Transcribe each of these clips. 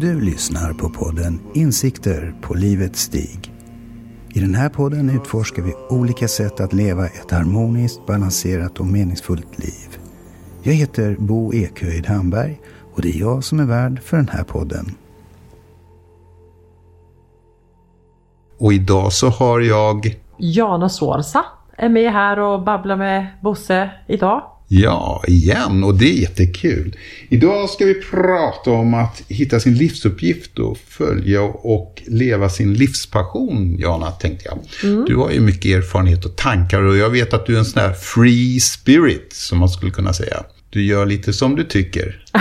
Du lyssnar på podden Insikter på livets stig. I den här podden utforskar vi olika sätt att leva ett harmoniskt, balanserat och meningsfullt liv. Jag heter Bo Ekhöjd Hamberg och det är jag som är värd för den här podden. Och idag så har jag... Jana Suorsa är med här och babblar med Bosse idag. Ja, igen och det är jättekul. Idag ska vi prata om att hitta sin livsuppgift och följa och leva sin livspassion, Jana, tänkte jag. Mm. Du har ju mycket erfarenhet och tankar och jag vet att du är en sån här free spirit, som man skulle kunna säga. Du gör lite som du tycker.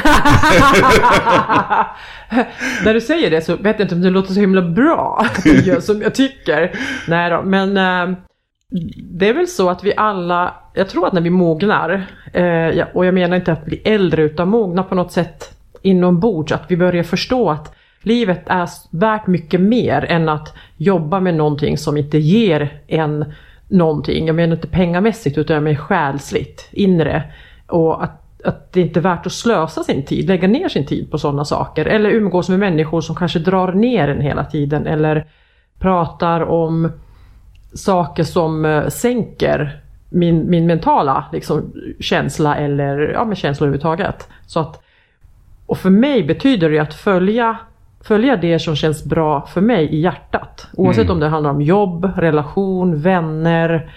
När du säger det så vet jag inte om det låter så himla bra. Jag gör som jag tycker. Nej då, men äh, det är väl så att vi alla, jag tror att när vi mognar, eh, och jag menar inte att bli äldre utan mogna på något sätt inombords, att vi börjar förstå att livet är värt mycket mer än att jobba med någonting som inte ger en någonting. Jag menar inte pengamässigt utan jag menar själsligt, inre. Och att, att det inte är värt att slösa sin tid, lägga ner sin tid på sådana saker. Eller umgås med människor som kanske drar ner en hela tiden. Eller pratar om saker som eh, sänker min, min mentala liksom, känsla eller ja, med känslor överhuvudtaget. Så att, och för mig betyder det att följa, följa det som känns bra för mig i hjärtat. Oavsett mm. om det handlar om jobb, relation, vänner,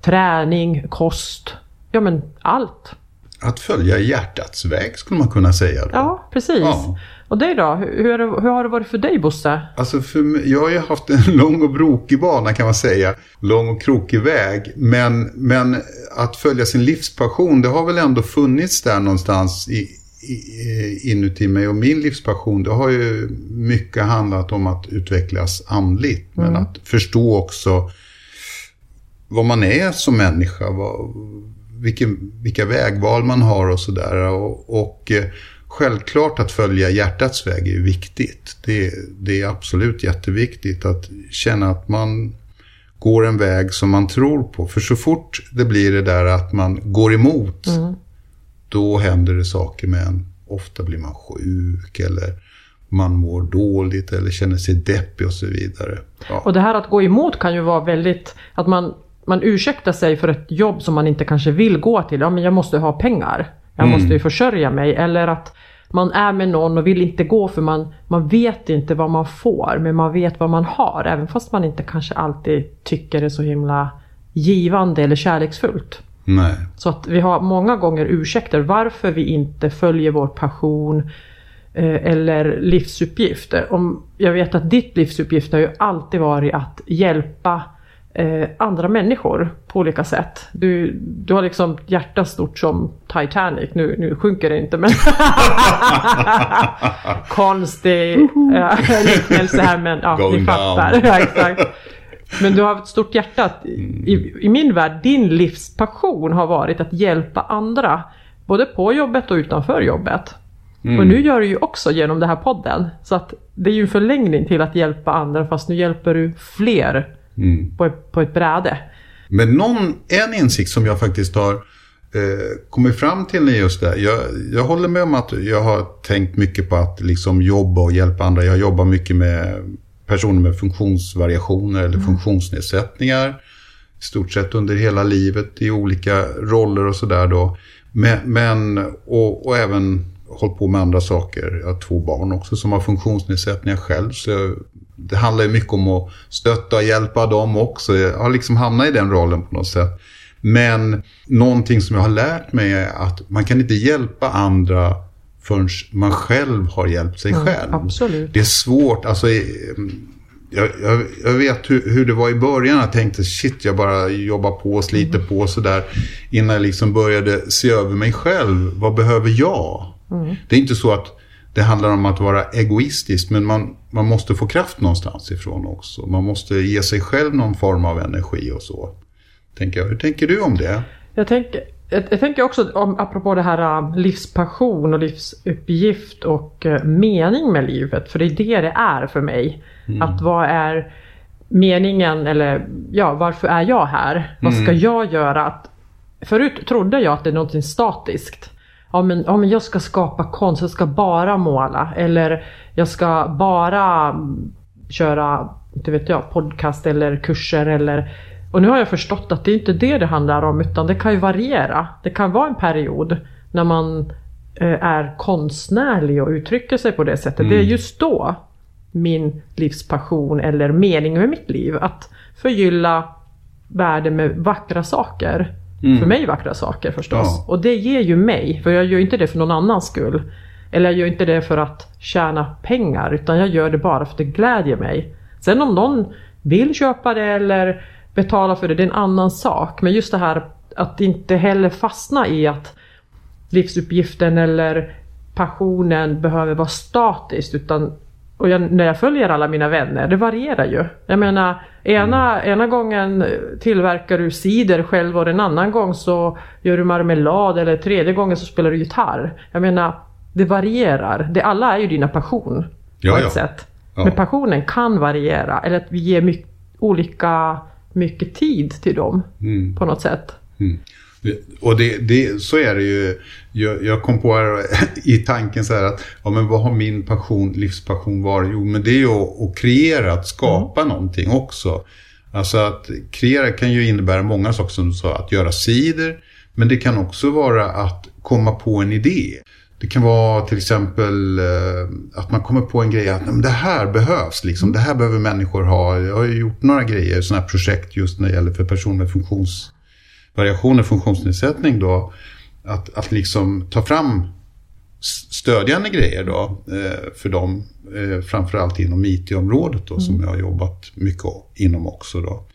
träning, kost. Ja men allt. Att följa hjärtats väg skulle man kunna säga. Då. Ja, precis. Ja. Och dig då? Hur, hur, har det varit för dig Bosse? Alltså för mig, jag har ju haft en lång och brokig bana kan man säga. Lång och krokig väg. Men, men att följa sin livspassion, det har väl ändå funnits där någonstans i, i, inuti mig. Och min livspassion, det har ju mycket handlat om att utvecklas andligt. Men mm. att förstå också vad man är som människa. Vad, vilken, vilka vägval man har och sådär. Och, och eh, självklart att följa hjärtats väg är viktigt. Det, det, är absolut jätteviktigt att känna att man går en väg som man tror på. För så fort det blir det där att man går emot, mm. då händer det saker med en. Ofta blir man sjuk eller man mår dåligt eller känner sig deppig och så vidare. Ja. Och det här att gå emot kan ju vara väldigt, att man, man ursäktar sig för ett jobb som man inte kanske vill gå till. Ja men jag måste ha pengar. Jag mm. måste ju försörja mig. Eller att man är med någon och vill inte gå för man, man vet inte vad man får men man vet vad man har. Även fast man inte kanske alltid tycker det är så himla givande eller kärleksfullt. Nej. Så att vi har många gånger ursäkter varför vi inte följer vår passion eh, eller livsuppgift. Om, jag vet att ditt livsuppgift har ju alltid varit att hjälpa eh, andra människor på olika sätt. Du, du har liksom hjärta stort som Titanic. Nu, nu sjunker det inte men konstig liknelse här men ja, Going ni fattar. ja, exakt. Men du har ett stort hjärta. I, I min värld, din livspassion har varit att hjälpa andra. Både på jobbet och utanför jobbet. Mm. Och nu gör du ju också genom den här podden. Så att det är ju en förlängning till att hjälpa andra fast nu hjälper du fler mm. på, på ett bräde. Men någon, en insikt som jag faktiskt har eh, kommit fram till är just det. Jag, jag håller med om att jag har tänkt mycket på att liksom jobba och hjälpa andra. Jag jobbar mycket med personer med funktionsvariationer eller mm. funktionsnedsättningar. I stort sett under hela livet i olika roller och sådär då. Men, men och, och även hållit på med andra saker. Jag har två barn också som har funktionsnedsättningar själv. Så jag det handlar ju mycket om att stötta och hjälpa dem också. Jag har liksom hamnat i den rollen på något sätt. Men någonting som jag har lärt mig är att man kan inte hjälpa andra förrän man själv har hjälpt sig själv. Mm, absolut. Det är svårt. Alltså, jag, jag, jag vet hur, hur, det var i början. Jag tänkte shit, jag bara jobbar på och sliter mm. på sådär. Innan jag liksom började se över mig själv. Vad behöver jag? Mm. Det är inte så att det handlar om att vara egoistisk. Men man, man måste få kraft någonstans ifrån också. Man måste ge sig själv någon form av energi och så. Tänker jag. Hur tänker du om det? Jag tänker, jag, jag tänker också om, apropå det här um, livspassion och livsuppgift och uh, mening med livet. För det är det det är för mig. Mm. Att vad är meningen eller ja, varför är jag här? Vad ska mm. jag göra? Att, förut trodde jag att det är något statiskt. Ja men, ja men jag ska skapa konst, jag ska bara måla. Eller jag ska bara köra, inte vet jag, podcast eller kurser eller och nu har jag förstått att det är inte det det handlar om utan det kan ju variera. Det kan vara en period när man eh, är konstnärlig och uttrycker sig på det sättet. Mm. Det är just då min livspassion eller mening med mitt liv. Att förgylla världen med vackra saker. Mm. För mig vackra saker förstås. Ja. Och det ger ju mig, för jag gör inte det för någon annans skull. Eller jag gör inte det för att tjäna pengar, utan jag gör det bara för att det glädjer mig. Sen om någon vill köpa det eller betala för det, det är en annan sak. Men just det här att inte heller fastna i att livsuppgiften eller passionen behöver vara statiskt utan och jag, när jag följer alla mina vänner, det varierar ju. Jag menar, ena, ena gången tillverkar du cider själv och en annan gång så gör du marmelad eller tredje gången så spelar du gitarr. Jag menar, det varierar. Det, alla är ju dina passion ja, på ett ja. sätt. Ja. Men passionen kan variera, eller att vi ger mycket, olika mycket tid till dem mm. på något sätt. Mm. Och det, det, så är det ju. Jag, jag, kom på här i tanken så här att ja, men vad har min passion, livspassion varit? Jo, men det är ju att, att kreera, att skapa mm. någonting också. Alltså att kreera kan ju innebära många saker som du sa, att göra sidor. Men det kan också vara att komma på en idé. Det kan vara till exempel eh, att man kommer på en grej att det här behövs, liksom, det här behöver människor ha. Jag har ju gjort några grejer, sådana här projekt just när det gäller för personer med funktionsvariationer, funktionsnedsättning då. Att, att liksom ta fram stödjande grejer då eh, för dem, eh, framförallt inom IT-området då, mm. som jag har jobbat mycket inom också då.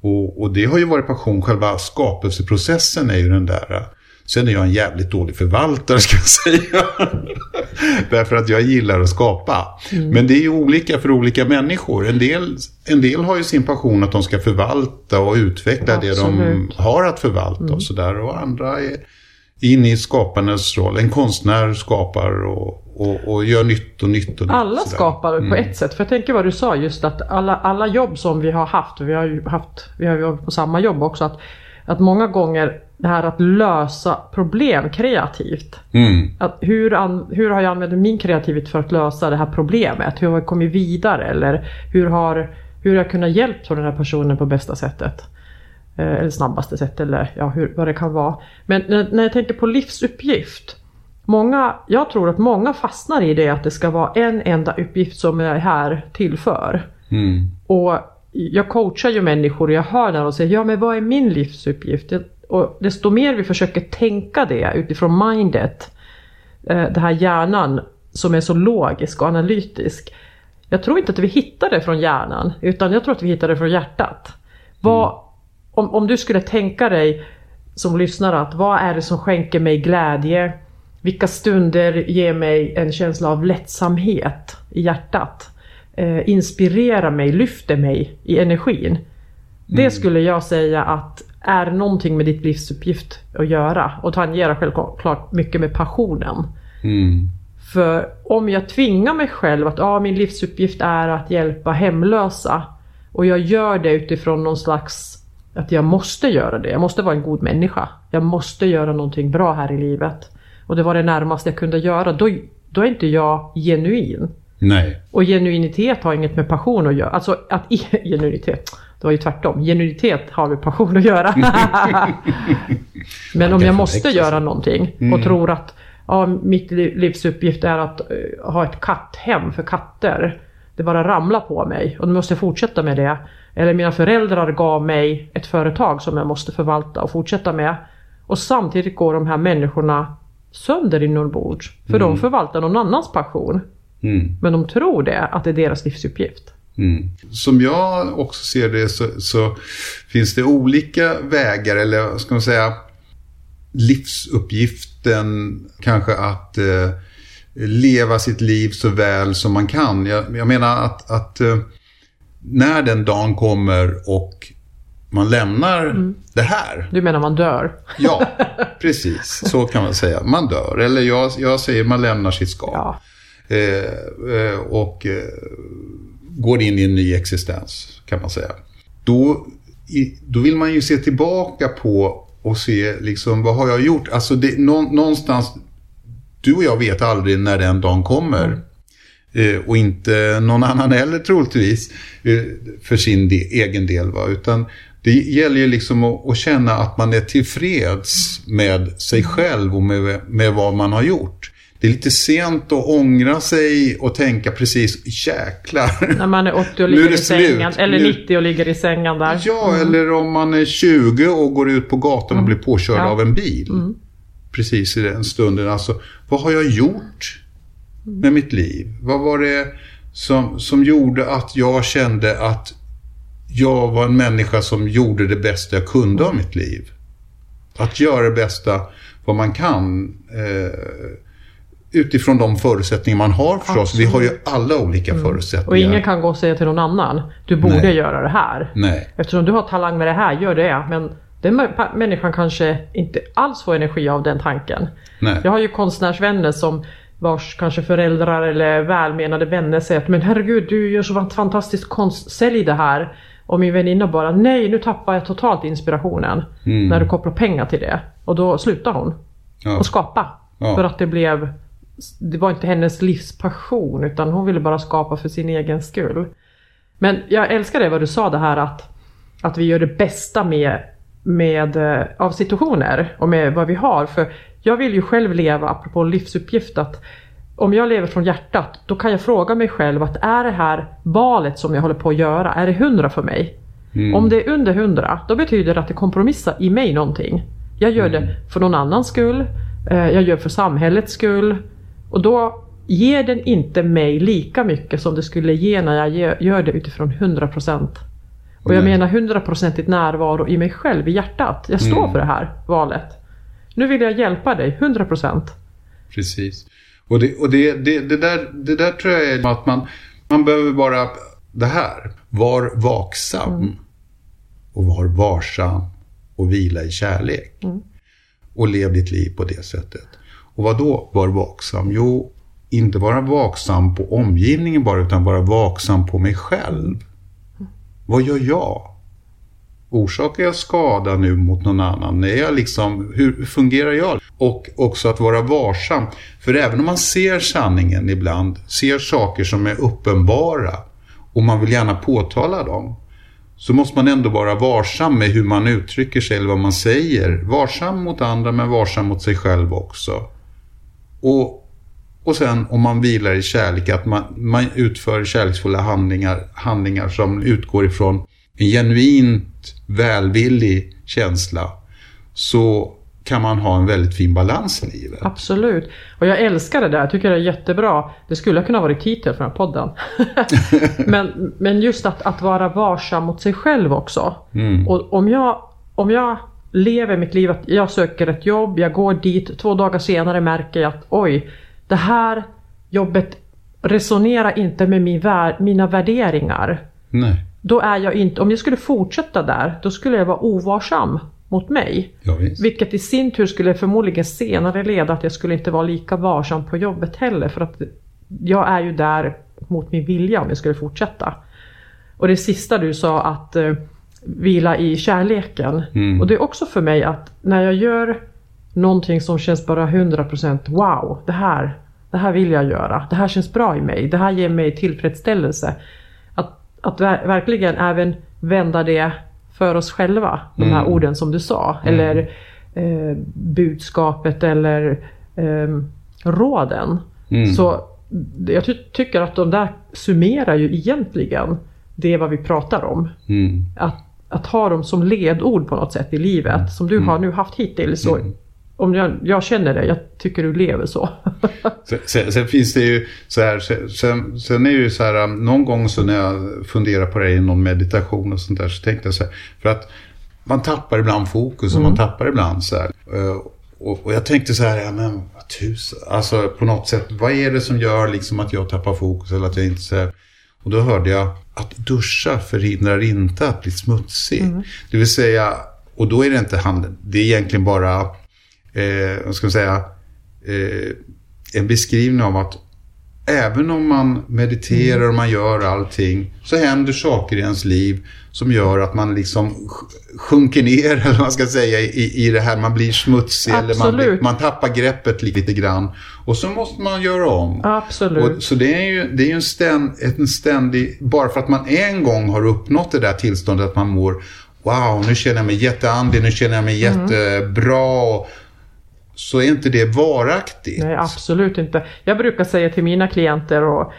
Och, och, det har ju varit passion, själva skapelseprocessen är ju den där Sen är jag en jävligt dålig förvaltare ska jag säga. Därför att jag gillar att skapa. Mm. Men det är ju olika för olika människor. En del, en del har ju sin passion att de ska förvalta och utveckla Absolut. det de har att förvalta mm. och sådär. Och andra är inne i skaparens roll. En konstnär skapar och, och, och gör nytt och nytt. Och nytt alla skapar mm. på ett sätt. För jag tänker vad du sa just att alla, alla jobb som vi har haft, vi har ju haft, vi har ju på samma jobb också, att, att många gånger det här att lösa problem kreativt. Mm. Att hur, an, hur har jag använt min kreativitet för att lösa det här problemet? Hur har jag kommit vidare? Eller hur har, hur har jag kunnat hjälpa den här personen på bästa sättet? Eh, eller snabbaste sätt eller ja, hur, vad det kan vara. Men när, när jag tänker på livsuppgift. Många, jag tror att många fastnar i det att det ska vara en enda uppgift som jag är här till för. Mm. Och jag coachar ju människor och jag hör när de säger ja men vad är min livsuppgift? Och desto mer vi försöker tänka det utifrån mindet, eh, den här hjärnan som är så logisk och analytisk. Jag tror inte att vi hittar det från hjärnan, utan jag tror att vi hittar det från hjärtat. Vad, mm. om, om du skulle tänka dig som lyssnare att vad är det som skänker mig glädje? Vilka stunder ger mig en känsla av lättsamhet i hjärtat? Eh, inspirerar mig, lyfter mig i energin. Mm. Det skulle jag säga att är någonting med ditt livsuppgift att göra och tangerar självklart mycket med passionen. Mm. För om jag tvingar mig själv att ah, min livsuppgift är att hjälpa hemlösa och jag gör det utifrån någon slags att jag måste göra det. Jag måste vara en god människa. Jag måste göra någonting bra här i livet. Och det var det närmaste jag kunde göra. Då, då är inte jag genuin. Nej. Och genuinitet har inget med passion att göra. Alltså att genuinitet. Det var ju tvärtom. Genuinitet har med passion att göra. Men om jag måste göra någonting och mm. tror att ja, mitt livsuppgift är att uh, ha ett katthem för katter. Det bara ramlar på mig och då måste jag fortsätta med det. Eller mina föräldrar gav mig ett företag som jag måste förvalta och fortsätta med. Och samtidigt går de här människorna sönder inombords. För mm. de förvaltar någon annans passion. Mm. Men de tror det, att det är deras livsuppgift. Mm. Som jag också ser det så, så, finns det olika vägar, eller ska man säga livsuppgiften kanske att eh, leva sitt liv så väl som man kan. Jag, jag menar att, att eh, när den dagen kommer och man lämnar mm. det här. Du menar man dör? Ja, precis. Så kan man säga. Man dör. Eller jag, jag säger man lämnar sitt skap. Ja. Eh, eh och eh, går in i en ny existens, kan man säga. Då, då vill man ju se tillbaka på och se liksom, vad har jag gjort? Alltså det, någonstans du och jag vet aldrig när den dagen kommer. Eh, och inte någon annan heller troligtvis eh, för sin de, egen del. Va? Utan det gäller ju liksom att, att, känna att man är tillfreds med sig själv och med, med vad man har gjort. Det är lite sent att ångra sig och tänka precis jäklar. När man är 80 och ligger i sängen. Eller 90 och ligger i sängen där. Ja, mm. eller om man är 20 och går ut på gatan och mm. blir påkörd ja. av en bil. Mm. Precis i den stunden. Alltså, vad har jag gjort med mitt liv? Vad var det som, som gjorde att jag kände att jag var en människa som gjorde det bästa jag kunde av mitt liv? Att göra det bästa vad man kan. Eh, utifrån de förutsättningar man har förstås. Absolut. Vi har ju alla olika mm. förutsättningar. Och ingen kan gå och säga till någon annan, du borde Nej. göra det här. Nej. Eftersom du har talang med det här, gör det. Men den människan kanske inte alls får energi av den tanken. Nej. Jag har ju konstnärsvänner som vars kanske föräldrar eller välmenande vänner säger att men herregud du gör så fantastisk konst, sälj det här. Och min väninna bara nej nu tappar jag totalt inspirationen. Mm. När du kopplar pengar till det. Och då slutar hon. Ja. Och skapa. Ja. För att det blev det var inte hennes livspassion utan hon ville bara skapa för sin egen skull. Men jag älskar det vad du sa det här att, att vi gör det bästa med, med, eh, av situationer och med vad vi har. För jag vill ju själv leva, apropå livsuppgift, att om jag lever från hjärtat då kan jag fråga mig själv att är det här valet som jag håller på att göra, är det hundra för mig? Mm. Om det är under hundra, då betyder det att det kompromissar i mig någonting. Jag gör mm. det för någon annans skull, eh, jag gör för samhällets skull, och då ger den inte mig lika mycket som det skulle ge när jag gör det utifrån 100%. Och jag menar 100% närvaro i mig själv, i hjärtat. Jag står mm. för det här valet. Nu vill jag hjälpa dig, 100%. Precis. Och det, och det, det, det, där, det där tror jag är att man, man behöver bara det här. Var vaksam. Mm. Och var varsam. Och vila i kärlek. Mm. Och lev ditt liv på det sättet. Och vad då var vaksam? Jo, inte vara vaksam på omgivningen bara, utan vara vaksam på mig själv. Vad gör jag? Orsakar jag skada nu mot någon annan? Är jag liksom, hur fungerar jag? Och också att vara varsam. För även om man ser sanningen ibland, ser saker som är uppenbara och man vill gärna påtala dem, så måste man ändå vara varsam med hur man uttrycker sig eller vad man säger. Varsam mot andra men varsam mot sig själv också. Och, och sen om man vilar i kärlek, att man, man utför kärleksfulla handlingar, handlingar som utgår ifrån en genuint välvillig känsla. Så kan man ha en väldigt fin balans i livet. Absolut. Och jag älskar det där. Jag tycker det är jättebra. Det skulle kunna vara titel för den här podden. men, men just att, att vara varsam mot sig själv också. Mm. Och om jag, om jag lever mitt liv att jag söker ett jobb, jag går dit, två dagar senare märker jag att oj, det här jobbet resonerar inte med min vär, mina värderingar. Nej. Då är jag inte, om jag skulle fortsätta där, då skulle jag vara ovarsam mot mig. Ja, vilket i sin tur skulle förmodligen senare leda att jag skulle inte vara lika varsam på jobbet heller. För att jag är ju där mot min vilja om jag skulle fortsätta. Och det sista du sa att eh, vila i kärleken. Mm. Och det är också för mig att när jag gör någonting som känns bara 100% wow, det här, det här vill jag göra. Det här känns bra i mig. Det här ger mig tillfredsställelse. Att, att verkligen även vända det för oss själva. De här mm. orden som du sa. Mm. Eller eh, budskapet eller eh, råden. Mm. Så jag ty tycker att de där summerar ju egentligen det vad vi pratar om. Mm. Att att ha dem som ledord på något sätt i livet mm. som du har nu haft hittills. Så mm. om jag, jag, känner det, jag tycker du lever så. sen, sen, sen, finns det ju så här, sen, sen är det ju så här, um, någon gång så när jag funderar på det i någon meditation och sånt där så tänkte jag så här, för att man tappar ibland fokus och mm. man tappar ibland så här. Uh, och, och, jag tänkte så här, ja men vad tusen, alltså på något sätt, vad är det som gör liksom att jag tappar fokus eller att jag inte så här, och då hörde jag att duscha förhindrar inte att bli smutsig. Mm. Det vill säga, och då är det inte handen, det är egentligen bara, eh, vad ska man säga, eh, en beskrivning av att även om man mediterar och man gör allting så händer saker i ens liv som gör att man liksom sj- sjunker ner, eller vad man ska säga, i, i det här. Man blir smutsig eller man, Absolut. man tappar greppet lite grann. Och så måste man göra om. Absolut. Och, så det är ju, det är en, ständ, en ständig... Bara för att man en gång har uppnått det där tillståndet att man mår Wow, nu känner jag mig jätteandlig, nu känner jag mig Mm. Så är inte det varaktigt. Nej, absolut inte. Jag brukar säga till mina klienter och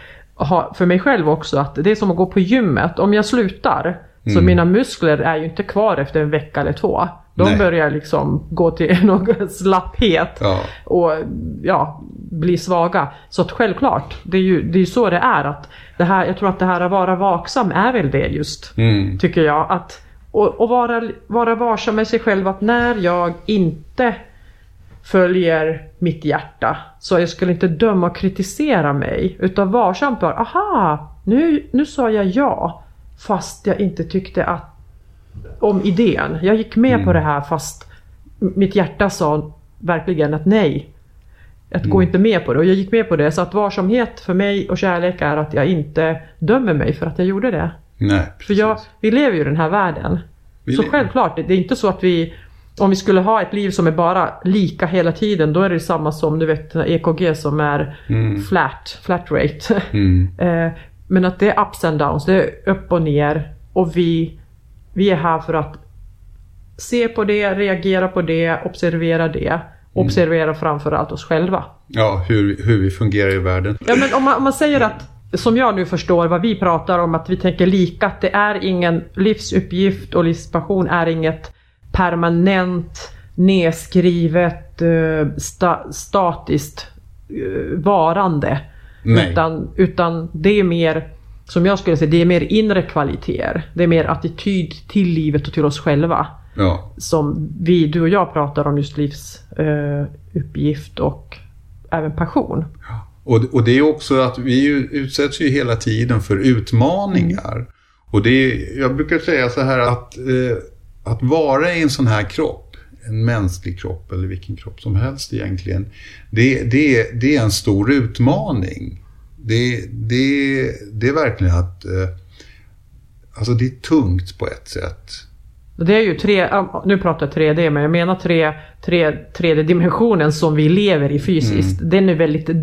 för mig själv också att det är som att gå på gymmet. Om jag slutar så Mm. mina muskler är ju inte kvar efter en vecka eller två. De Nej. börjar liksom gå till någon slapphet Ja. och ja, bli svaga. Så att självklart, det är ju det är så det är. Att det här, jag tror att det här att vara vaksam är väl det just. Mm. Tycker jag. Att, och och vara, vara varsam med sig själv att när jag inte följer mitt hjärta så jag skulle inte döma och kritisera mig utan varsamt bara aha nu, nu sa jag ja fast jag inte tyckte att om idén. Jag gick med på det här fast mitt hjärta sa verkligen att nej. Att gå inte med på det och jag gick med på det så att varsamhet för mig och kärlek är att jag inte dömer mig för att jag gjorde det. Nej, För precis. jag, vi lever ju i den här världen. Vi så lever. självklart, det är inte så att vi om vi skulle ha ett liv som är bara lika hela tiden då är det samma som du vet EKG som är flat, flat rate. Mm. Eh, Men att det är ups and downs, det är upp och ner och vi, vi är här för att se på det, reagera på det, observera det. Observera framförallt oss själva. Ja, hur, hur vi fungerar i världen. Ja men om man, om man säger att, som jag nu förstår vad vi pratar om, att vi tänker lika, att det är ingen livsuppgift och livspassion är inget permanent, nedskrivet, eh, sta, statiskt eh, varande. Nej. Utan, utan det är mer, som jag skulle säga, det är mer inre kvaliteter. Det är mer attityd till livet och till oss själva. Ja, Som vi, du och jag pratar om just livsuppgift eh, och även passion. och, och det är också att vi utsätts ju hela tiden för utmaningar. Och det är, jag brukar säga så här att, eh, att vara i en sån här kropp, en mänsklig kropp eller vilken kropp som helst egentligen, det, det, det är en stor utmaning. Det, det, det är verkligen att, eh, alltså det är tungt på ett sätt. Det är ju tre, nu pratar jag 3D men jag menar tre, tre, 3D-dimensionen som vi lever i fysiskt. Mm. Den är väldigt eh,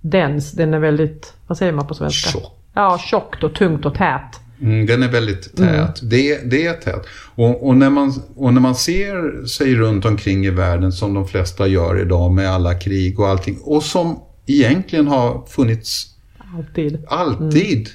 dens, den är väldigt, vad säger man på svenska? Tjock. Ja, tjockt och tungt och tät. Mm, den är väldigt tät. Det, det är tät. Och, och, när man, och när man ser sig runt omkring i världen som de flesta gör idag med alla krig och allting. Och som egentligen har funnits Alltid. alltid.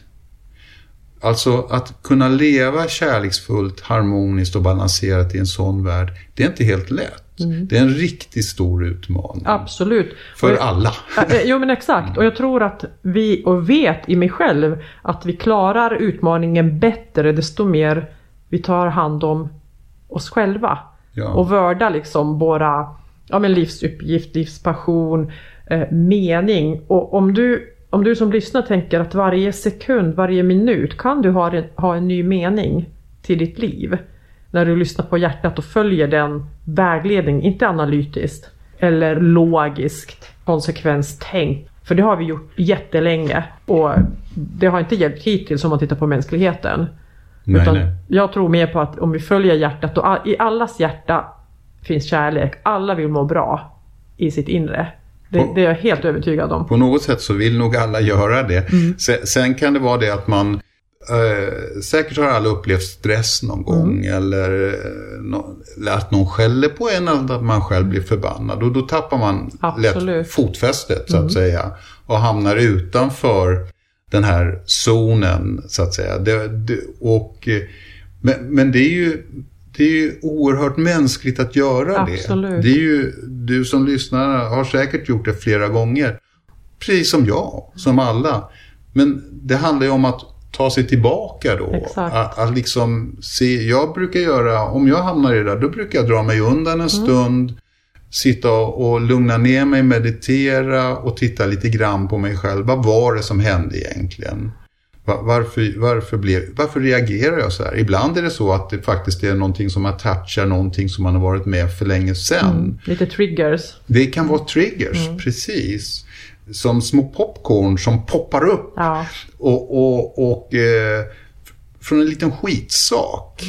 Alltså att kunna leva kärleksfullt, harmoniskt och balanserat i en sån värld. Det är inte helt lätt. Det är en riktigt stor utmaning. Absolut. För Och- alla. Eh, Jo men exakt. Och jag tror att vi, och vet i mig själv, att vi klarar utmaningen bättre desto mer vi tar hand om oss själva. Ja. Och vördar liksom våra ja, men livsuppgift, livspassion, eh, mening. Och om du, om du som lyssnar tänker att varje sekund, varje minut kan du ha en, ha en ny mening till ditt liv. När du lyssnar på hjärtat och följer den vägledning, inte analytiskt eller logiskt konsekvenstänk. För det har vi gjort jättelänge och det har inte hjälpt hittills om man tittar på mänskligheten. Nej, Utan nej. Jag tror mer på att om vi följer hjärtat och all, i allas hjärta finns kärlek. Alla vill må bra i sitt inre. Det, På- det är jag helt övertygad om. På något sätt så vill nog alla göra det. Sen, sen kan det vara det att man eh, säkert har alla upplevt stress någon gång eller, eh, eller att någon skäller på en eller att man själv blir förbannad. Och då tappar man Absolut. lätt fotfästet så att säga och hamnar utanför den här zonen så att säga. Det, det, och, eh, men, men det är ju det är ju oerhört mänskligt att göra Absolut. det. Det är ju, du som lyssnar har säkert gjort det flera gånger. Precis som jag, som alla. Men det handlar ju om att ta sig tillbaka då. Exakt. Att, att liksom se, jag brukar göra, om jag hamnar i det där, då brukar jag dra mig undan Mm. en stund. Sitta och, lugna ner mig, meditera och titta lite grann på mig själv. Vad var det som hände egentligen? Va- Varför, varför, blev, varför reagerar jag så här? Ibland är det så att det faktiskt är någonting som attachar någonting som man har varit med för länge sedan. Lite triggers. Det kan vara triggers, precis. Som små popcorn som poppar upp. Ja. Och, och, och eh, från en liten skitsak.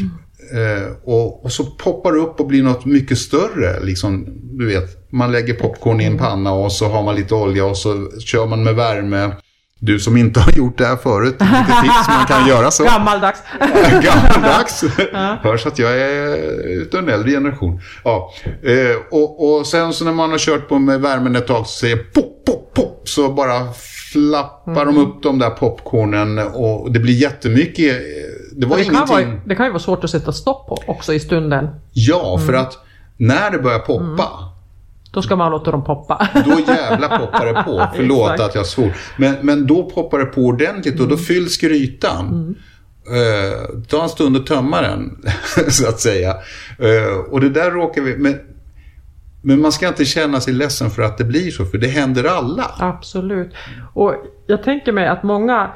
Eh, och, och så poppar det upp och blir något mycket större. Liksom, du vet, man lägger popcorn i en panna och så har man lite olja och så kör man med värme. Du som inte har gjort det här förut, lite tips man kan göra så. Gammaldags. Gammaldags. Hörs att jag är utav en äldre generation. Ja. Eh, och, och sen så när man har kört på med värmen ett tag så säger pop, pop, pop. Så bara flappar de upp de där popcornen och det blir jättemycket. eh, Det var Det kan, ingenting. vara, det kan ju vara svårt att sätta stopp på också i stunden. Ja, för att när det börjar poppa. Då ska man låta dem poppa. Då jävla poppar det på. Förlåt att jag svor. Men, men då poppar det på ordentligt och då fylls grytan. Eh, det tar en stund att tömma den, så att säga. Eh, och det där råkar vi... Men, men man ska inte känna sig ledsen för att det blir så, för det händer alla. Absolut. Och jag tänker mig att många,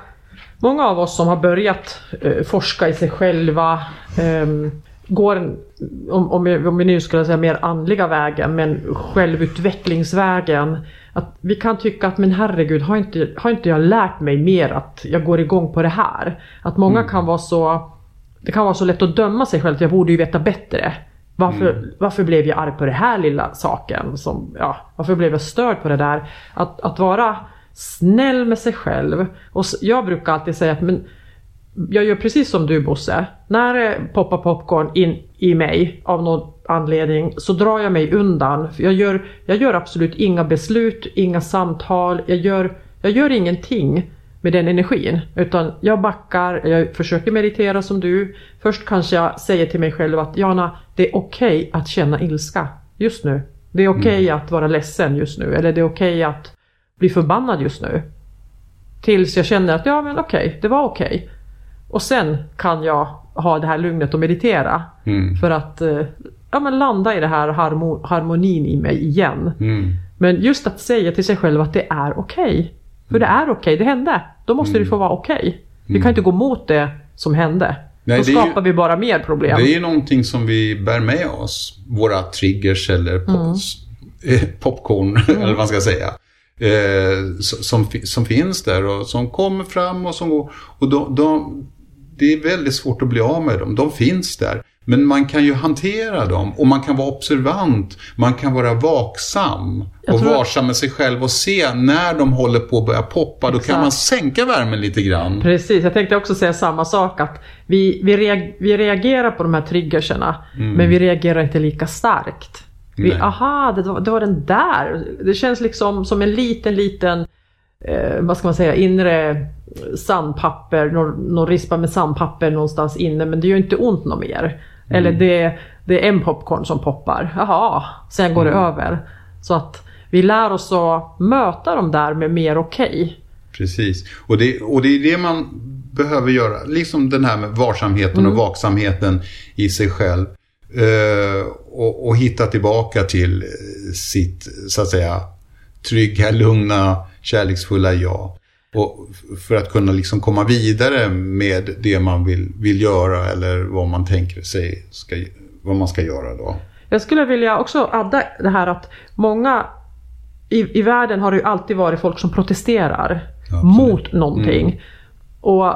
många av oss som har börjat eh, forska i sig själva ehm, går, en, om, om, vi, om vi nu skulle säga mer andliga vägen, men självutvecklingsvägen. Att vi kan tycka att men herregud, har inte, har inte jag lärt mig mer att jag går igång på det här? Att många kan vara så, det kan vara så lätt att döma sig själv, att jag borde ju veta bättre. Varför, varför blev jag arg på den här lilla saken? Som, ja, varför blev jag störd på det där? Att, att vara snäll med sig själv. Och jag brukar alltid säga att men, jag gör precis som du Bosse. När det poppar popcorn in i mig av någon anledning så drar jag mig undan. Jag, gör, jag gör absolut inga beslut, inga samtal. Jag gör, jag gör ingenting med den energin. Utan jag backar, jag försöker meditera som du. Först kanske jag säger till mig själv att Jana, det är okej att känna ilska just nu. Det är okej att vara ledsen just nu. Eller det är okej att bli förbannad just nu. Tills jag känner att ja men okej, det var okej. Och sen kan jag ha det här lugnet och meditera. Mm. För att eh, ja, men landa i det här harmo- harmonin i mig igen. Mm. Men just att säga till sig själv att det är okej. För det är okej, det hände. Då måste det få vara okej. Vi kan inte gå mot det som hände. Nej, Då är ju- skapar vi bara mer problem. Det är ju någonting som vi bär med oss. Våra triggers eller pop, eh, popcorn, eller vad man ska säga. Eh, som, som finns där och som kommer fram och som går. Och de, de, det är väldigt svårt att bli av med dem. De finns där. Men man kan ju hantera dem och man kan vara observant. Man kan vara vaksam och varsam med sig själv och se när de håller på att börja poppa. Då kan Exakt. man sänka värmen lite grann. Precis, jag tänkte också säga samma sak. att Vi, vi, reag, vi reagerar på de här triggerserna, men vi reagerar inte lika starkt. Vi, Nej. aha, det var, det var den där. Det känns liksom som en liten, liten, eh, vad ska man säga, inre sandpapper, någon, någon rispa med sandpapper någonstans inne, men det gör inte ont något mer. Eller det, det är en popcorn som poppar, jaha, sen går det över. Så att vi lär oss att möta de där med mer okej. Precis. Och det, och det är det man behöver göra. Liksom den här med varsamheten och vaksamheten i sig själv. Eh, och, och hitta tillbaka till sitt, så att säga, trygga, lugna, kärleksfulla jag. Och för att kunna liksom komma vidare med det man vill, vill göra eller vad man tänker sig ska, vad man ska göra då. Jag skulle vilja också adda det här att många i, i världen har det ju alltid varit folk som protesterar Absolut. mot någonting. Och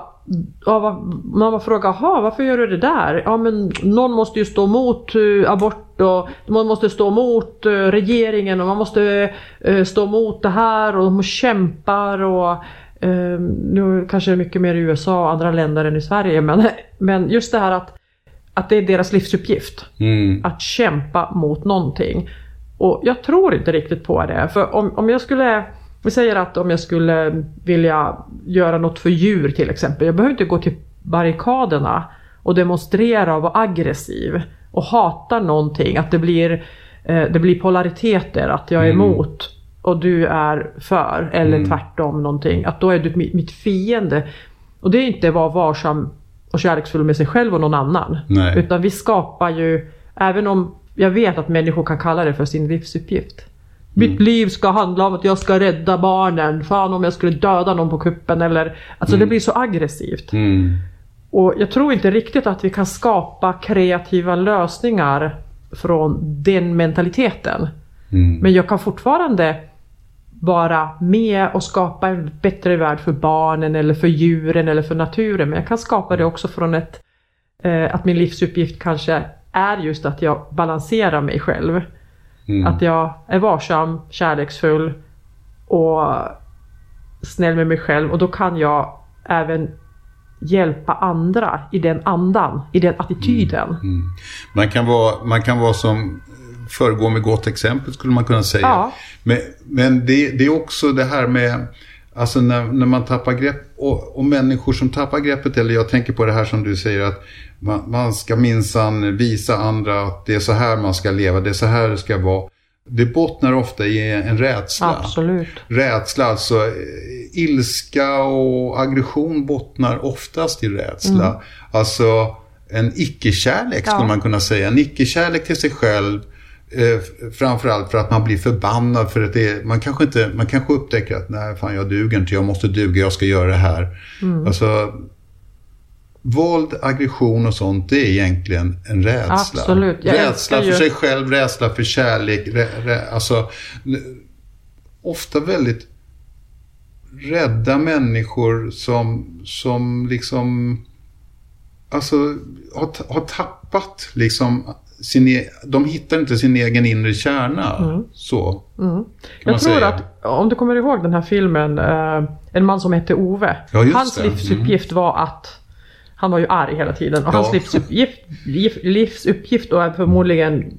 ja, man frågar, "Jaha, varför gör du det där? Ja men någon måste ju stå mot eh, abort och man måste stå mot eh, regeringen och man måste eh, stå mot det här och de kämpar och eh, nu kanske det är mycket mer i USA och andra länder än i Sverige men, men just det här att, att det är deras livsuppgift Mm. att kämpa mot någonting. Och jag tror inte riktigt på det. För om, om jag skulle, vi säger att om jag skulle vilja göra något för djur till exempel. Jag behöver inte gå till barrikaderna och demonstrera och vara aggressiv och hata någonting. Att det blir, eh, det blir polariteter, att jag är Mm. emot och du är för. Eller tvärtom någonting. Att då är du mitt, fiende. Och det är inte att vara varsam och kärleksfull med sig själv och någon annan. Nej. Utan vi skapar ju, även om jag vet att människor kan kalla det för sin livsuppgift. Mitt liv ska handla om att jag ska rädda barnen. Fan om jag skulle döda någon på kuppen eller... Alltså det blir så aggressivt. Mm. Och jag tror inte riktigt att vi kan skapa kreativa lösningar från den mentaliteten. Mm. Men jag kan fortfarande vara med och skapa en bättre värld för barnen eller för djuren eller för naturen. Men jag kan skapa det också från ett, eh, att min livsuppgift kanske är just att jag balanserar mig själv. Mm. Att jag är varsam, kärleksfull och snäll med mig själv och då kan jag även hjälpa andra i den andan, i den attityden. Mm. Man, kan vara, man kan vara som föregå med gott exempel skulle man kunna säga. Ja. Men, men det, det är också det här med Alltså när, när man tappar grepp och, och människor som tappar greppet, eller jag tänker på det här som du säger att man, man ska minsann visa andra att det är så här man ska leva, det är så här det ska vara. Det bottnar ofta i en rädsla. Absolut. Rädsla, alltså eh, ilska och aggression bottnar oftast i rädsla. Alltså en icke-kärlek skulle Ja. man kunna säga. En icke-kärlek till sig själv. Eh, framförallt för att man blir förbannad för att det är, man kanske inte, man kanske upptäcker att nej fan jag duger inte, jag måste duga, jag ska göra det här. Alltså Våld, aggression och sånt, det är egentligen en rädsla. Absolut. Jag Rädsla för ju- sig själv, rädsla för kärlek. Rä, rä, alltså, ofta väldigt rädda människor som, som liksom alltså, har, har tappat liksom sin, e- de hittar inte sin egen inre kärna. Så kan man Jag tror säga. att, om du kommer ihåg den här filmen, eh, En man som hette Ove. Ja, hans det. Mm. livsuppgift var att, han var ju arg hela tiden, och Ja. hans livsuppgift, liv- livsuppgift och förmodligen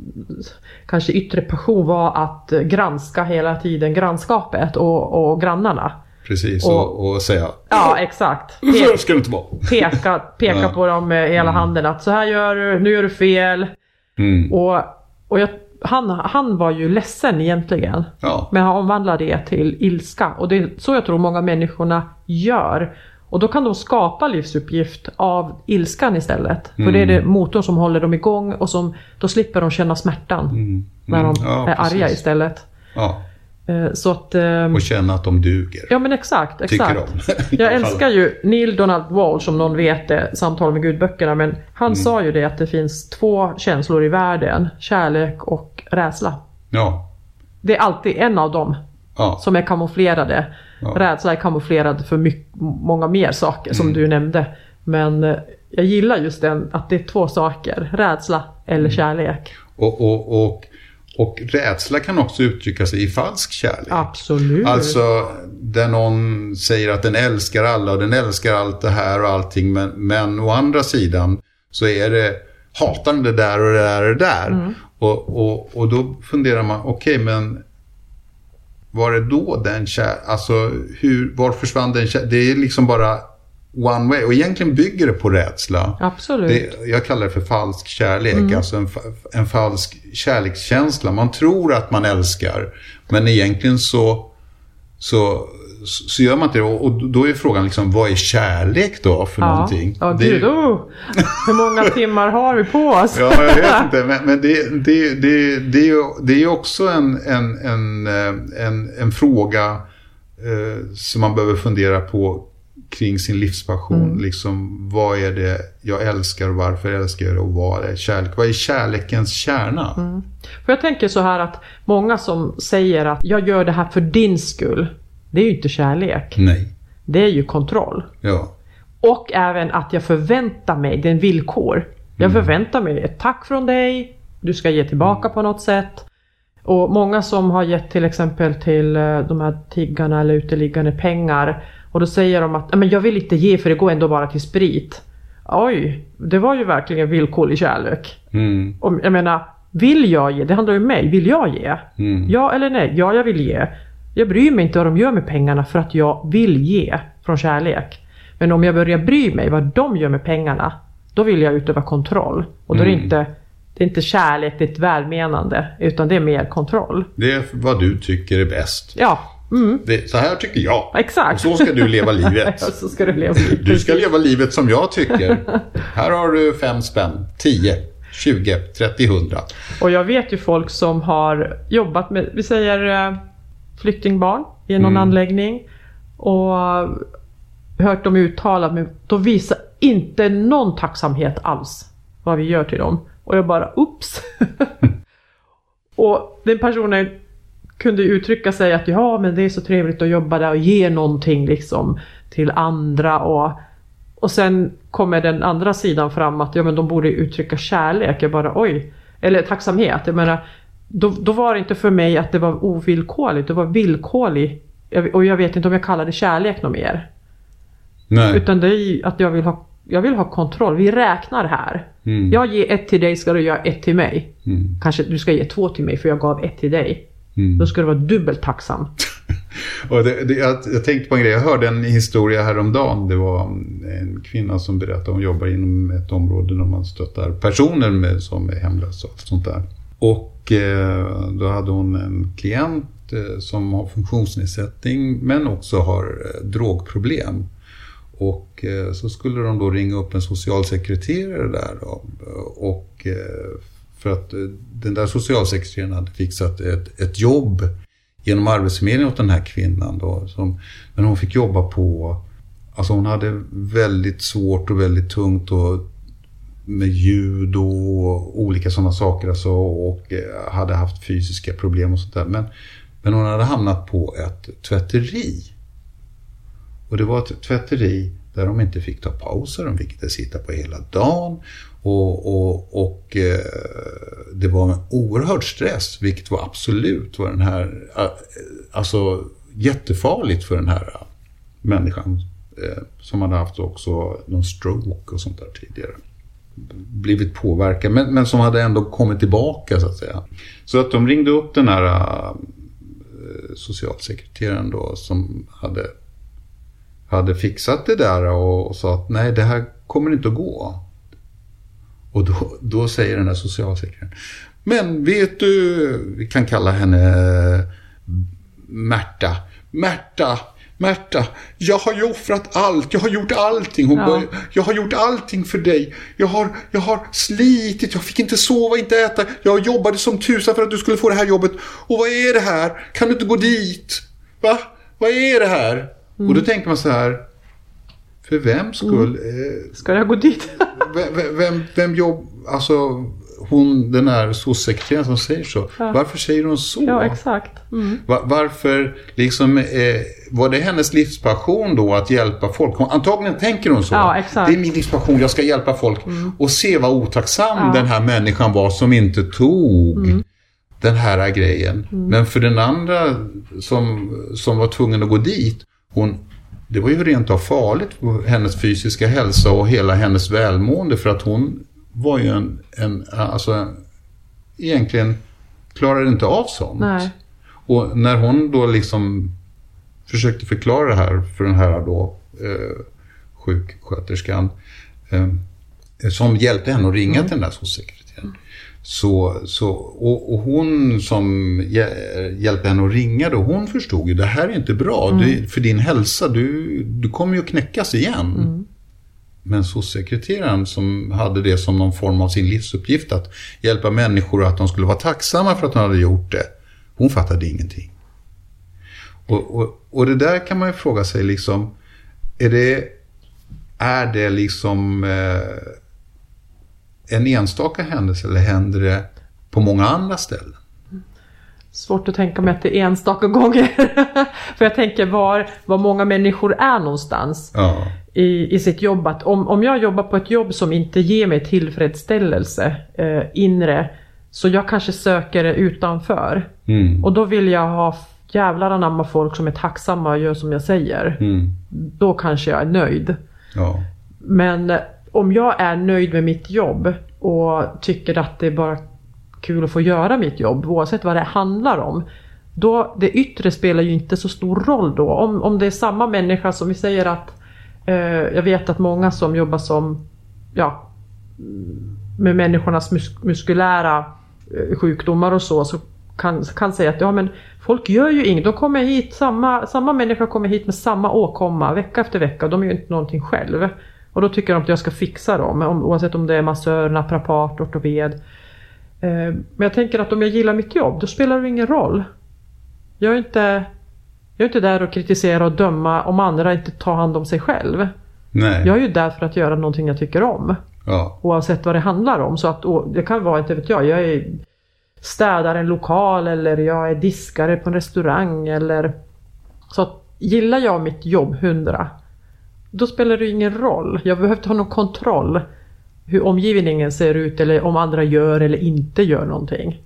kanske yttre passion var att granska hela tiden grannskapet och, och grannarna. Precis, Och- och, säga Ja, exakt. så Pe- ska det inte vara. peka peka Ja. på dem med hela handen att så här gör du, nu gör du fel. Mm. Och, och jag, han, han var ju ledsen egentligen. Ja. Men han omvandlar det till ilska. Och det är så jag tror många människorna gör. Och då kan de skapa livsuppgift av ilskan istället. För det är det motorn som håller dem igång och som, då slipper de känna smärtan. Mm. När de Ja, är arga precis. istället. Ja, Eh, Så att... ehm, och känna att de duger. Ja men exakt, exakt. Jag älskar ju Neil Donald Walsh som någon vet det, Samtal med Gudböckerna. Men han Mm. sa ju det att det finns två känslor i världen. Kärlek och rädsla. Ja, Det är alltid en av dem ja. som är kamouflerade. Ja. Rädsla är kamouflerad för mycket, många mer saker som Mm. du nämnde. Men eh, jag gillar just den, att det är två saker. Rädsla eller Mm. kärlek. Och, och, och, och rädsla kan också uttrycka sig i falsk kärlek. Absolut. Alltså, där någon säger att den älskar alla och den älskar allt det här och allting. Men, men å andra sidan så är det, hatar den det där och det där och det där. Mm. Och, och, och då funderar man, okej men var är då den kär, alltså hur, var försvann den kär, det är liksom bara one way. Och egentligen bygger det på rädsla. Absolut. Det, jag kallar det för falsk kärlek, Mm. alltså en, en falsk kärlekskänsla. Man tror att man älskar, men egentligen så, så, så gör man inte det. Och, då är frågan, liksom, vad är kärlek då för ja. någonting? Ja, gud. ju- Oh. Hur många timmar har vi på oss? Ja, jag vet inte. Men, men det, det, det, det, är ju, det är ju också en, en, en, eh, en, en fråga eh, som man behöver fundera på kring sin livspassion. Liksom, vad är det jag älskar och varför älskar jag det och vad är kärlek? Vad är kärlekens kärna? För jag tänker så här att många som säger att jag gör det här för din skull. Det är ju inte kärlek. Nej. Det är ju kontroll. Ja. Och även att jag förväntar mig, det är en villkor. Jag förväntar mig ett tack från dig, du ska ge tillbaka på något sätt. Och många som har gett till exempel till eh, de här tiggarna eller uteliggande pengar. Och då säger de att "Nej, men jag vill inte ge för det går ändå bara till sprit. Oj, det var ju verkligen villkorlig kärlek. Mm. Och jag menar, vill jag ge? Det handlar ju om mig. Vill jag ge? Mm. Ja eller nej? Ja, jag vill ge. Jag bryr mig inte vad de gör med pengarna för att jag vill ge från kärlek. Men om jag börjar bry mig vad de gör med pengarna, då vill jag utöva kontroll. Och då är det Mm. inte, det är inte kärlek, det är ett välmenande, utan det är mer kontroll. Det är vad du tycker är bäst. Ja, mm, Det, så här tycker jag. Och exakt. så ska du leva livet. Ja, så ska du leva livet. Du ska leva livet som jag tycker. Här har du fem spänn. 10, 20, 30, 100. Och jag vet ju folk som har jobbat med, vi säger eh, flyktingbarn i någon anläggning. Och hört dem uttala, men de visar inte någon tacksamhet alls. Vad vi gör till dem. Och jag bara, oops! och den personen kunde uttrycka sig att ja men det är så trevligt att jobba där och ge någonting liksom till andra och och sen kommer den andra sidan fram att ja men de borde uttrycka kärlek. Jag bara oj. Eller tacksamhet. Jag menar, då, då var det inte för mig att det var ovillkorligt. Det var villkorligt. Och jag vet inte om jag kallar det kärlek något mer. Nej. Utan det är att jag vill ha, jag vill ha kontroll. Vi räknar här. Mm. Jag ger ett till dig ska du göra ett till mig. Mm. Kanske du ska ge två till mig för jag gav ett till dig. Mm. Då ska du vara dubbelt tacksam. Och det, det, jag, jag tänkte på en grej, jag hörde en historia häromdagen. Det var en kvinna som berättade, hon jobbar inom ett område där man stöttar personer med, som är hemlösa och sånt där. Och eh, då hade hon en klient eh, som har funktionsnedsättning men också har eh, drogproblem. Och så skulle de då ringa upp en socialsekreterare där då, och för att den där socialsekreteraren hade fixat ett, ett jobb genom Arbetsförmedlingen åt den här kvinnan. Då, som, men hon fick jobba på, alltså hon hade väldigt svårt och väldigt tungt och med ljud och olika sådana saker alltså, och eh, hade haft fysiska problem och sånt där. Men, men hon hade hamnat på ett tvätteri. Och det var ett tvätteri där de inte fick ta pauser, de fick inte sitta på hela dagen. Och, och, och eh, det var en oerhörd stress, vilket var absolut var den här, eh, alltså jättefarligt för den här människan. Som hade haft också någon stroke och sånt där tidigare. Blivit påverkad, men, men som hade ändå kommit tillbaka så att säga. Så att de ringde upp den här äh, socialsekreteraren då som hade, hade fixat det där och, och sa att nej det här kommer inte att gå. Och då, då säger den här socialsekreteraren. Men vet du, vi kan kalla henne äh, Märta. Märta, Märta, jag har ju offrat allt, jag har gjort allting. Hon Ja. bara, jag har gjort allting för dig. Jag har, jag har slitit, jag fick inte sova, inte äta. Jag jobbade som tusan för att du skulle få det här jobbet. Och vad är det här? Kan du inte gå dit? Va? Vad är det här? Och då tänker man så här. För vem skull? Eh, Ska jag gå dit? vem, vem, vem jobb, alltså hon, den här socialsekreteraren som säger så. Ja. Varför säger hon så? ja, exakt. Mm. Va- varför liksom, eh, var det hennes livspassion då att hjälpa folk? Hon, antagligen tänker hon så. Ja, exakt. Det är min livspassion, jag ska hjälpa folk. Och se vad otacksam Ja. den här människan var som inte tog den här grejen. Men för den andra som, som var tvungen att gå dit, hon, det var ju rent av farligt för hennes fysiska hälsa och hela hennes välmående för att hon var ju en, en alltså en, egentligen klarade inte av sånt. Nej. Och när hon då liksom försökte förklara det här för den här då eh, sjuksköterskan eh, som hjälpte henne att ringa till den där socialsekreteraren. Så, så, och, och hon som hjä- hjälpte henne att ringa då, hon förstod ju det här är inte bra. Du, för din hälsa, du, du kommer ju att knäckas igen. Men sossekreteraren som hade det som någon form av sin livsuppgift att hjälpa människor och att de skulle vara tacksamma för att de hade gjort det. Hon fattade ingenting. Och, och, och det där kan man ju fråga sig liksom, är det, är det liksom eh, en enstaka händelse eller händer det på många andra ställen? Svårt att tänka mig att det är enstaka gånger. För jag tänker var, var många människor är någonstans Ja, i, i sitt jobb. Att om, om jag jobbar på ett jobb som inte ger mig tillfredsställelse eh, inre, så jag kanske söker det utanför. mm, Och då vill jag ha jävlar anamma folk som är tacksamma och gör som jag säger. mm, Då kanske jag är nöjd. ja, Men eh, om jag är nöjd med mitt jobb och tycker att det är bara kul att få göra mitt jobb oavsett vad det handlar om. Då, det yttre spelar ju inte så stor roll då. Om, om det är samma människa som vi säger att eh, jag vet att många som jobbar som ja, med människornas mus muskulära eh, sjukdomar och så, så kan, kan säga att ja men folk gör ju inget. De kommer hit, samma, samma människa kommer hit med samma åkomma vecka efter vecka. De gör ju inte någonting själv. Och då tycker de att jag ska fixa dem, om, oavsett om det är massör, naprapat, ortoped. Eh, men jag tänker att om jag gillar mitt jobb, då spelar det ingen roll. Jag är inte, jag är inte där och kritisera och döma om andra inte tar hand om sig själv. nej, Jag är ju där för att göra någonting jag tycker om. ja, Oavsett vad det handlar om. Så att, det kan vara, inte vet jag, jag är städar en lokal eller jag är diskare på en restaurang eller... Så att, gillar jag mitt jobb 100 då spelar det ingen roll. Jag behöver inte ha någon kontroll hur omgivningen ser ut eller om andra gör eller inte gör någonting.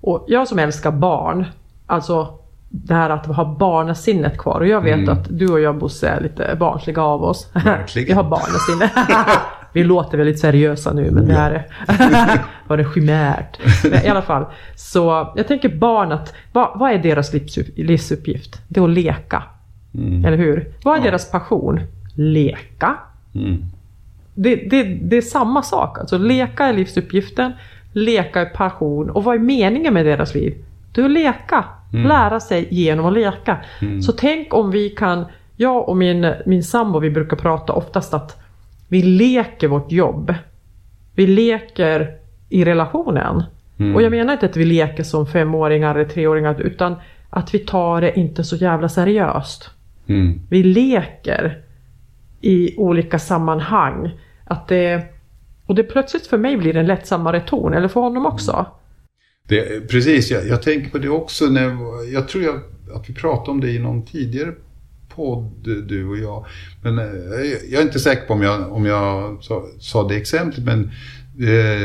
Och jag som älskar barn, alltså det här att ha barnasinnet kvar. Och jag vet mm. att du och jag Bosse är lite barnsliga av oss. Verkligen. Vi har barnasinne. vi låter väldigt seriösa nu men det är var det chimärt. Men I alla fall. Så jag tänker barn att, vad, vad är deras livsuppgift? Det är att leka. Mm. Eller hur? Vad är ja. deras passion? Leka. Mm. Det, det, det är samma sak. Alltså leka är livsuppgiften. Leka är passion. Och vad är meningen med deras liv? Det är att leka. Mm. Lära sig genom att leka. Mm. Så tänk om vi kan, jag och min, min sambo vi brukar prata oftast att vi leker vårt jobb. Vi leker i relationen. Mm. Och jag menar inte att vi leker som femåringar eller treåringar utan att vi tar det inte så jävla seriöst. Mm. Vi leker i olika sammanhang. Att det, och det plötsligt för mig blir en lättsammare ton, eller för honom också. Det, precis, jag, jag, tänker på det också. När, jag tror jag, att vi pratade om det i någon tidigare podd, du och jag. Men eh, jag är inte säker på om jag, om jag sa, sa det exemplet, men eh,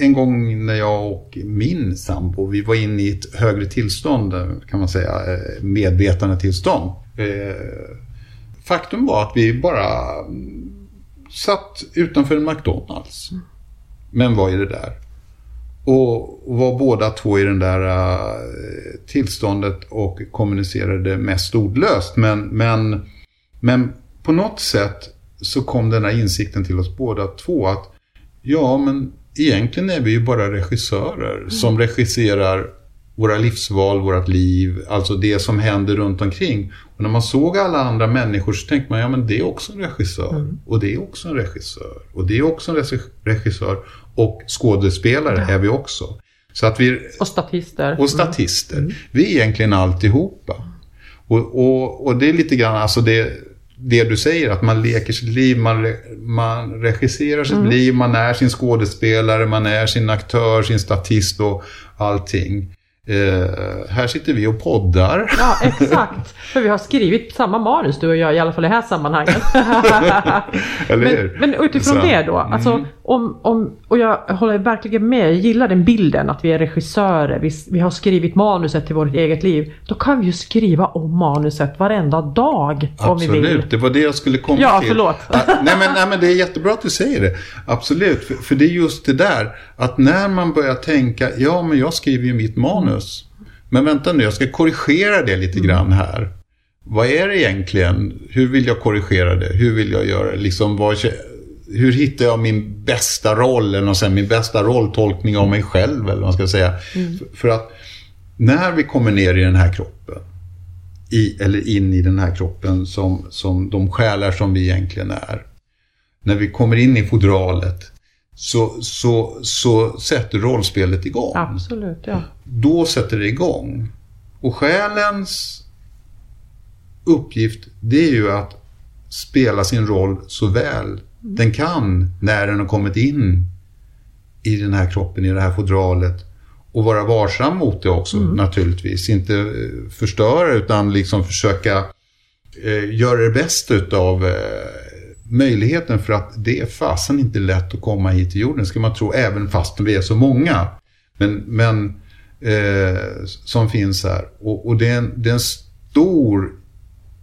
en gång när jag och min sambo, vi var inne i ett högre tillstånd, kan man säga, eh, medvetande tillstånd. Eh, faktum var att vi bara satt utanför en McDonalds. Men vad är det där? Och var båda två i den där uh, tillståndet och kommunicerade mest ordlöst. Men, men, men på något sätt så kom den här insikten till oss båda två att ja, men egentligen är vi ju bara regissörer mm. som regisserar våra livsval, vårt liv, alltså det som händer runt omkring. Och när man såg alla andra människor så tänkte man, ja men det är också en regissör. Mm. Och det är också en regissör. Och det är också en regissör. Och skådespelare ja. är vi också. Så att vi, och statister. Och statister. Mm. Vi är egentligen alltihopa. Och, och, och det är lite grann, alltså det, det du säger, att man leker sitt liv, man, man regisserar sitt mm. liv, man är sin skådespelare, man är sin aktör, sin statist och allting. Eh, här sitter vi och poddar. Ja, exakt. För vi har skrivit samma manus du och jag, i alla fall i det här sammanhanget. men, men, utifrån Så. det då, alltså, mm. om, om, och jag håller verkligen med, jag gillar den bilden att vi är regissörer, vi, vi har skrivit manuset till vårt eget liv. Då kan vi ju skriva om manuset varenda dag Absolut, om vi vill. det var det jag skulle komma ja, till. Förlåt. nej, men, nej men det är jättebra att du säger det. Absolut, för, för det är just det där att när man börjar tänka, ja men jag skriver ju mitt manus. Men vänta nu, jag ska korrigera det lite mm. grann här. Vad är det egentligen? Hur vill jag korrigera det? Hur vill jag göra liksom, vad, Hur hittar jag min bästa roll? Eller sen, min bästa rolltolkning av mig själv? Eller vad man ska säga. Mm. För, för att när vi kommer ner i den här kroppen, i, eller in i den här kroppen som, som de själar som vi egentligen är. När vi kommer in i fodralet så, så, så sätter rollspelet igång. Absolut, ja. Då sätter det igång. Och själens uppgift, det är ju att spela sin roll så väl den kan när den har kommit in i den här kroppen, i det här fodralet. Och vara varsam mot det också mm. naturligtvis. Inte eh, förstöra utan liksom försöka eh, göra det bästa utav eh, möjligheten för att det är fasen inte lätt att komma hit till jorden, ska man tro, även fast vi är så många. Men, men eh, som finns här. Och, och det, är en, det är en stor,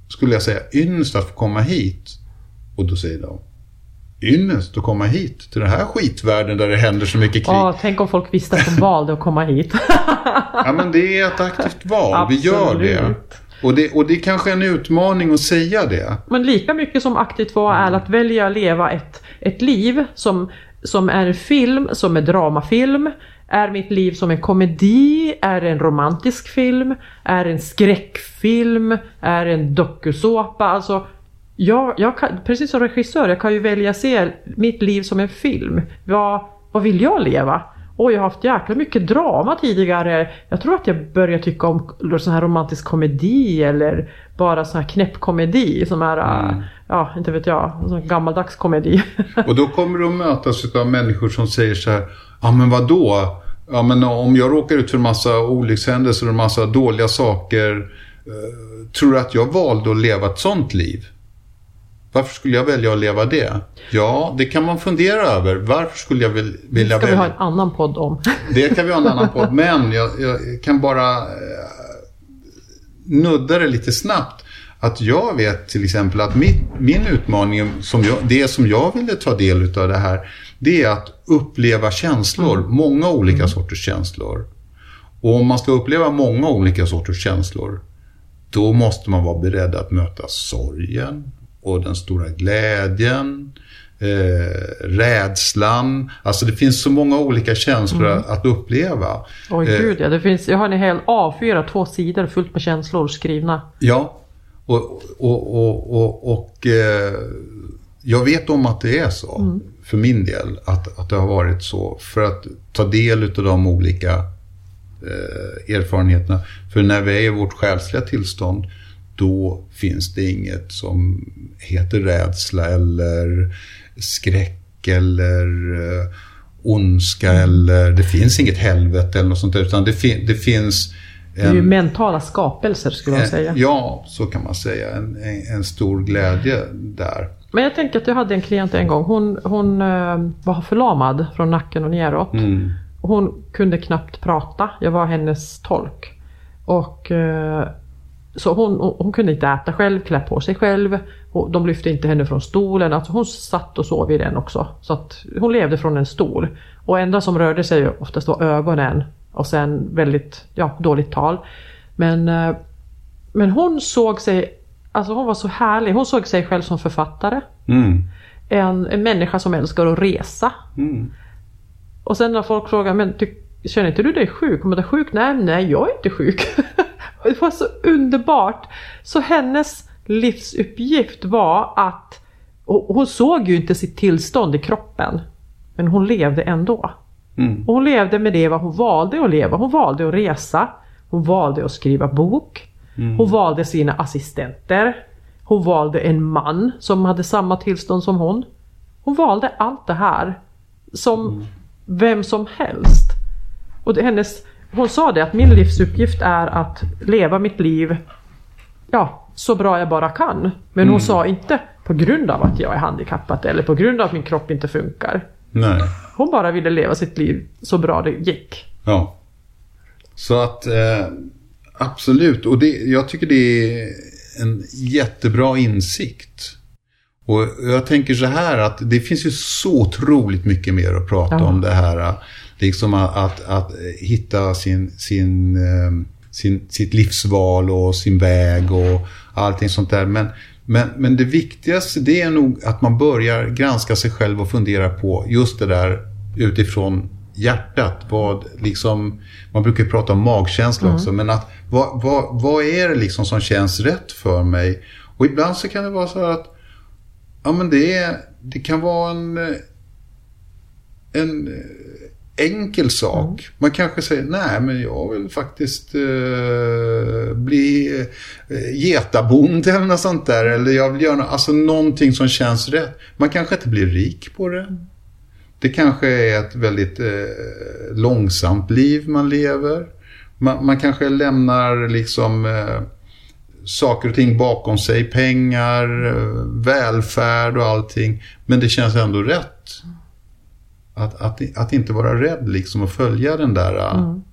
skulle jag säga, ynnest att få komma hit. Och då säger de, ynnest att komma hit till den här skitvärlden där det händer så mycket krig. Ja, tänk om folk visste att de valde att komma hit. ja, men det är ett aktivt val. Vi gör det. Och det, och det är kanske är en utmaning att säga det. Men lika mycket som aktivt vara är att välja att leva ett, ett liv som, som är en film, som är dramafilm. Är mitt liv som en komedi? Är det en romantisk film? Är det en skräckfilm? Är det en dokusåpa? Alltså, jag, jag kan, precis som regissör, jag kan ju välja att se mitt liv som en film. Vad, vad vill jag leva? Och jag har haft jäkla mycket drama tidigare. Jag tror att jag börjar tycka om sån här romantisk komedi eller bara sån här knäppkomedi som är, mm. ja inte vet jag, sån gammaldags komedi. Och då kommer du att mötas av människor som säger så här, ja men vadå? ja, men om jag råkar ut för en massa olyckshändelser och en massa dåliga saker. Eh, tror du att jag valde att leva ett sånt liv? Varför skulle jag välja att leva det? Ja, det kan man fundera över. Varför skulle jag vilja välja? Det ska vi ha en annan podd om. Det kan vi ha en annan podd. Men jag, jag kan bara eh, nudda det lite snabbt. Att jag vet till exempel att min, min utmaning, som jag, det som jag ville ta del av det här, det är att uppleva känslor. Mm. Många olika mm. sorters känslor. Och om man ska uppleva många olika sorters känslor, då måste man vara beredd att möta sorgen och den stora glädjen, eh, rädslan. Alltså det finns så många olika känslor mm. att uppleva. Oj eh, gud ja, det finns, jag har en hel A4, två sidor fullt med känslor skrivna. Ja, och, och, och, och, och eh, jag vet om att det är så. Mm. För min del, att, att det har varit så. För att ta del av de olika eh, erfarenheterna. För när vi är i vårt själsliga tillstånd, då finns det inget som heter rädsla eller skräck eller eh, ondska eller det finns inget helvete eller något sånt där, utan det, fi det finns en, det är ju mentala skapelser skulle man säga. Ja, så kan man säga. En, en, en, stor glädje där. Men jag tänker att jag hade en klient en gång. Hon, hon uh, var förlamad från nacken och neråt. Mm. Hon kunde knappt prata. Jag var hennes tolk. Och uh, så hon, hon kunde inte äta själv, klä på sig själv. Och de lyfte inte henne från stolen. Alltså hon satt och sov i den också. Så att hon levde från en stol. Och enda som rörde sig oftast var ögonen. Och sen väldigt ja, dåligt tal. Men, eh, men hon såg sig, alltså hon var så härlig. Hon såg sig själv som författare. Mm. En, en människa som älskar att resa. Mm. Och sen när folk frågar, men ty, känner inte du dig sjuk? Hon bara, sjuk? Nej, nej jag är inte sjuk. det var så underbart. Så hennes livsuppgift var att, hon såg ju inte sitt tillstånd i kroppen. Men hon levde ändå. Mm. Och hon levde med det vad hon valde att leva. Hon valde att resa. Hon valde att skriva bok. Mm. Hon valde sina assistenter. Hon valde en man som hade samma tillstånd som hon. Hon valde allt det här. Som mm. vem som helst. Och det, hennes, hon sa det att min livsuppgift är att leva mitt liv ja, så bra jag bara kan. Men hon mm. sa inte på grund av att jag är handikappad eller på grund av att min kropp inte funkar. Nej. Hon bara ville leva sitt liv så bra det gick. Ja. Så att eh, absolut, och det, jag tycker det är en jättebra insikt. Och jag tänker så här att det finns ju så otroligt mycket mer att prata ja. om det här. Liksom att, att, att hitta sin, sin, eh, sin, sitt livsval och sin väg och allting sånt där. Men men, men det viktigaste det är nog att man börjar granska sig själv och fundera på just det där utifrån hjärtat. Vad liksom, man brukar prata om magkänsla mm. också, men att vad, vad, vad är det liksom som känns rätt för mig? Och ibland så kan det vara så att ja, men det, är, det kan vara en, en enkel sak. Mm. Man kanske säger, nej men jag vill faktiskt uh, bli uh, getabonde eller något sånt där. Eller jag vill göra alltså, någonting som känns rätt. Man kanske inte blir rik på det. Det kanske är ett väldigt uh, långsamt liv man lever. Man, man kanske lämnar liksom uh, saker och ting bakom sig. Pengar, välfärd och allting. Men det känns ändå rätt. Att, att, att inte vara rädd liksom och följa den där äh, mm.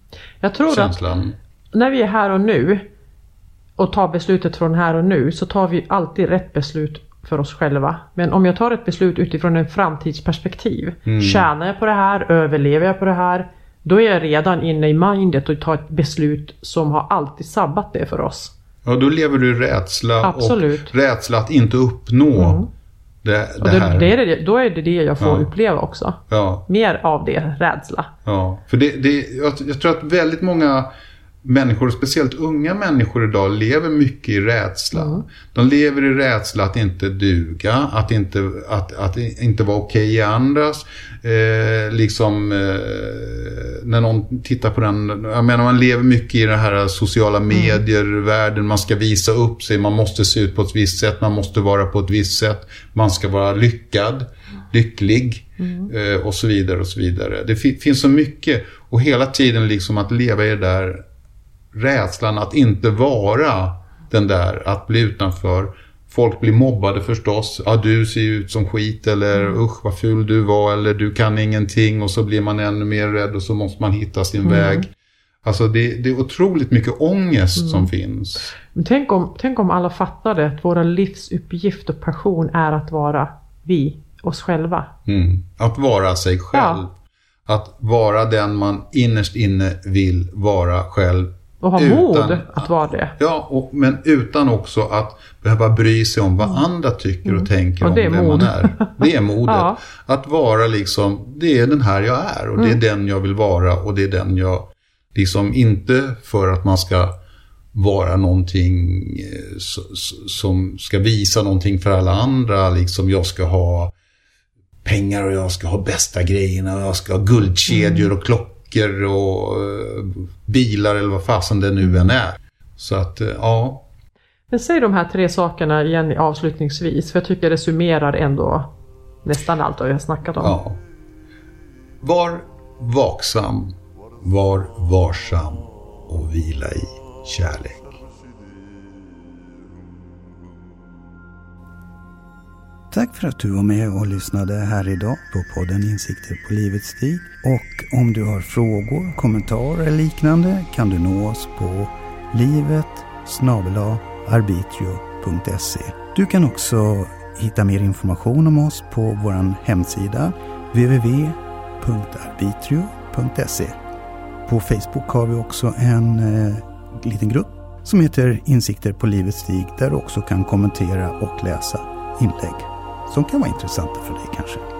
Jag tror känslan. att när vi är här och nu och tar beslutet från här och nu så tar vi alltid rätt beslut för oss själva. Men om jag tar ett beslut utifrån en framtidsperspektiv. Mm. Tjänar jag på det här? Överlever jag på det här? Då är jag redan inne i mindet och tar ett beslut som har alltid sabbat det för oss. Ja, då lever du i rädsla Absolut. och rädsla att inte uppnå mm. Det, det, det, det, är det, då är det det jag får ja. uppleva också. Ja. Mer av det, rädsla. Ja, för det, det, jag, jag tror att väldigt många människor, speciellt unga människor idag, lever mycket i rädsla. Mm. De lever i rädsla att inte duga, att inte, att, att inte vara okej okay i andras. Eh, liksom eh, när någon tittar på den, jag menar man lever mycket i den här sociala mm. medier-världen, mm. man ska visa upp sig, man måste se ut på ett visst sätt, man måste vara på ett visst sätt, man ska vara lyckad. lycklig eh, och så vidare och så vidare. Det fi- finns så mycket och hela tiden liksom att leva i det där rädslan att inte vara den där, att bli utanför. Folk blir mobbade förstås. Ja, du ser ju ut som skit eller usch vad ful du var eller du kan ingenting och så blir man ännu mer rädd och så måste man hitta sin väg. Alltså det, det är otroligt mycket ångest som finns. Men tänk om, tänk om alla fattade att våra livsuppgift och passion är att vara vi, oss själva. Mm. Att vara sig själv. Att vara den man innerst inne vill vara själv. Och ha Utan- mod att vara det. Ja, och, men utan också att behöva bry sig om vad andra tycker och tänker Och om vem mod. man är. Det är modet. Ja. Att vara liksom, det är den här jag är och det är den jag vill vara och det är den jag, liksom inte för att man ska vara någonting eh, som ska visa någonting för alla andra. Liksom jag ska ha pengar och jag ska ha bästa grejerna och jag ska ha guldkedjor och klockor och eh, bilar eller vad fasen det nu än är. Så att, eh, ja. Men säg de här tre sakerna igen avslutningsvis, för jag tycker det summerar ändå nästan allt vi har snackat om. ja. Var vaksam, var varsam och vila i kärlek. Tack för att du var med och lyssnade här idag på podden Insikter på livets stig. Och om du har frågor, kommentarer eller liknande kan du nå oss på livet arbitrio.se. Du kan också hitta mer information om oss på vår hemsida www.arbitrio.se. På Facebook har vi också en eh, liten grupp som heter Insikter på livets stig där du också kan kommentera och läsa inlägg som kan vara intressanta för dig kanske.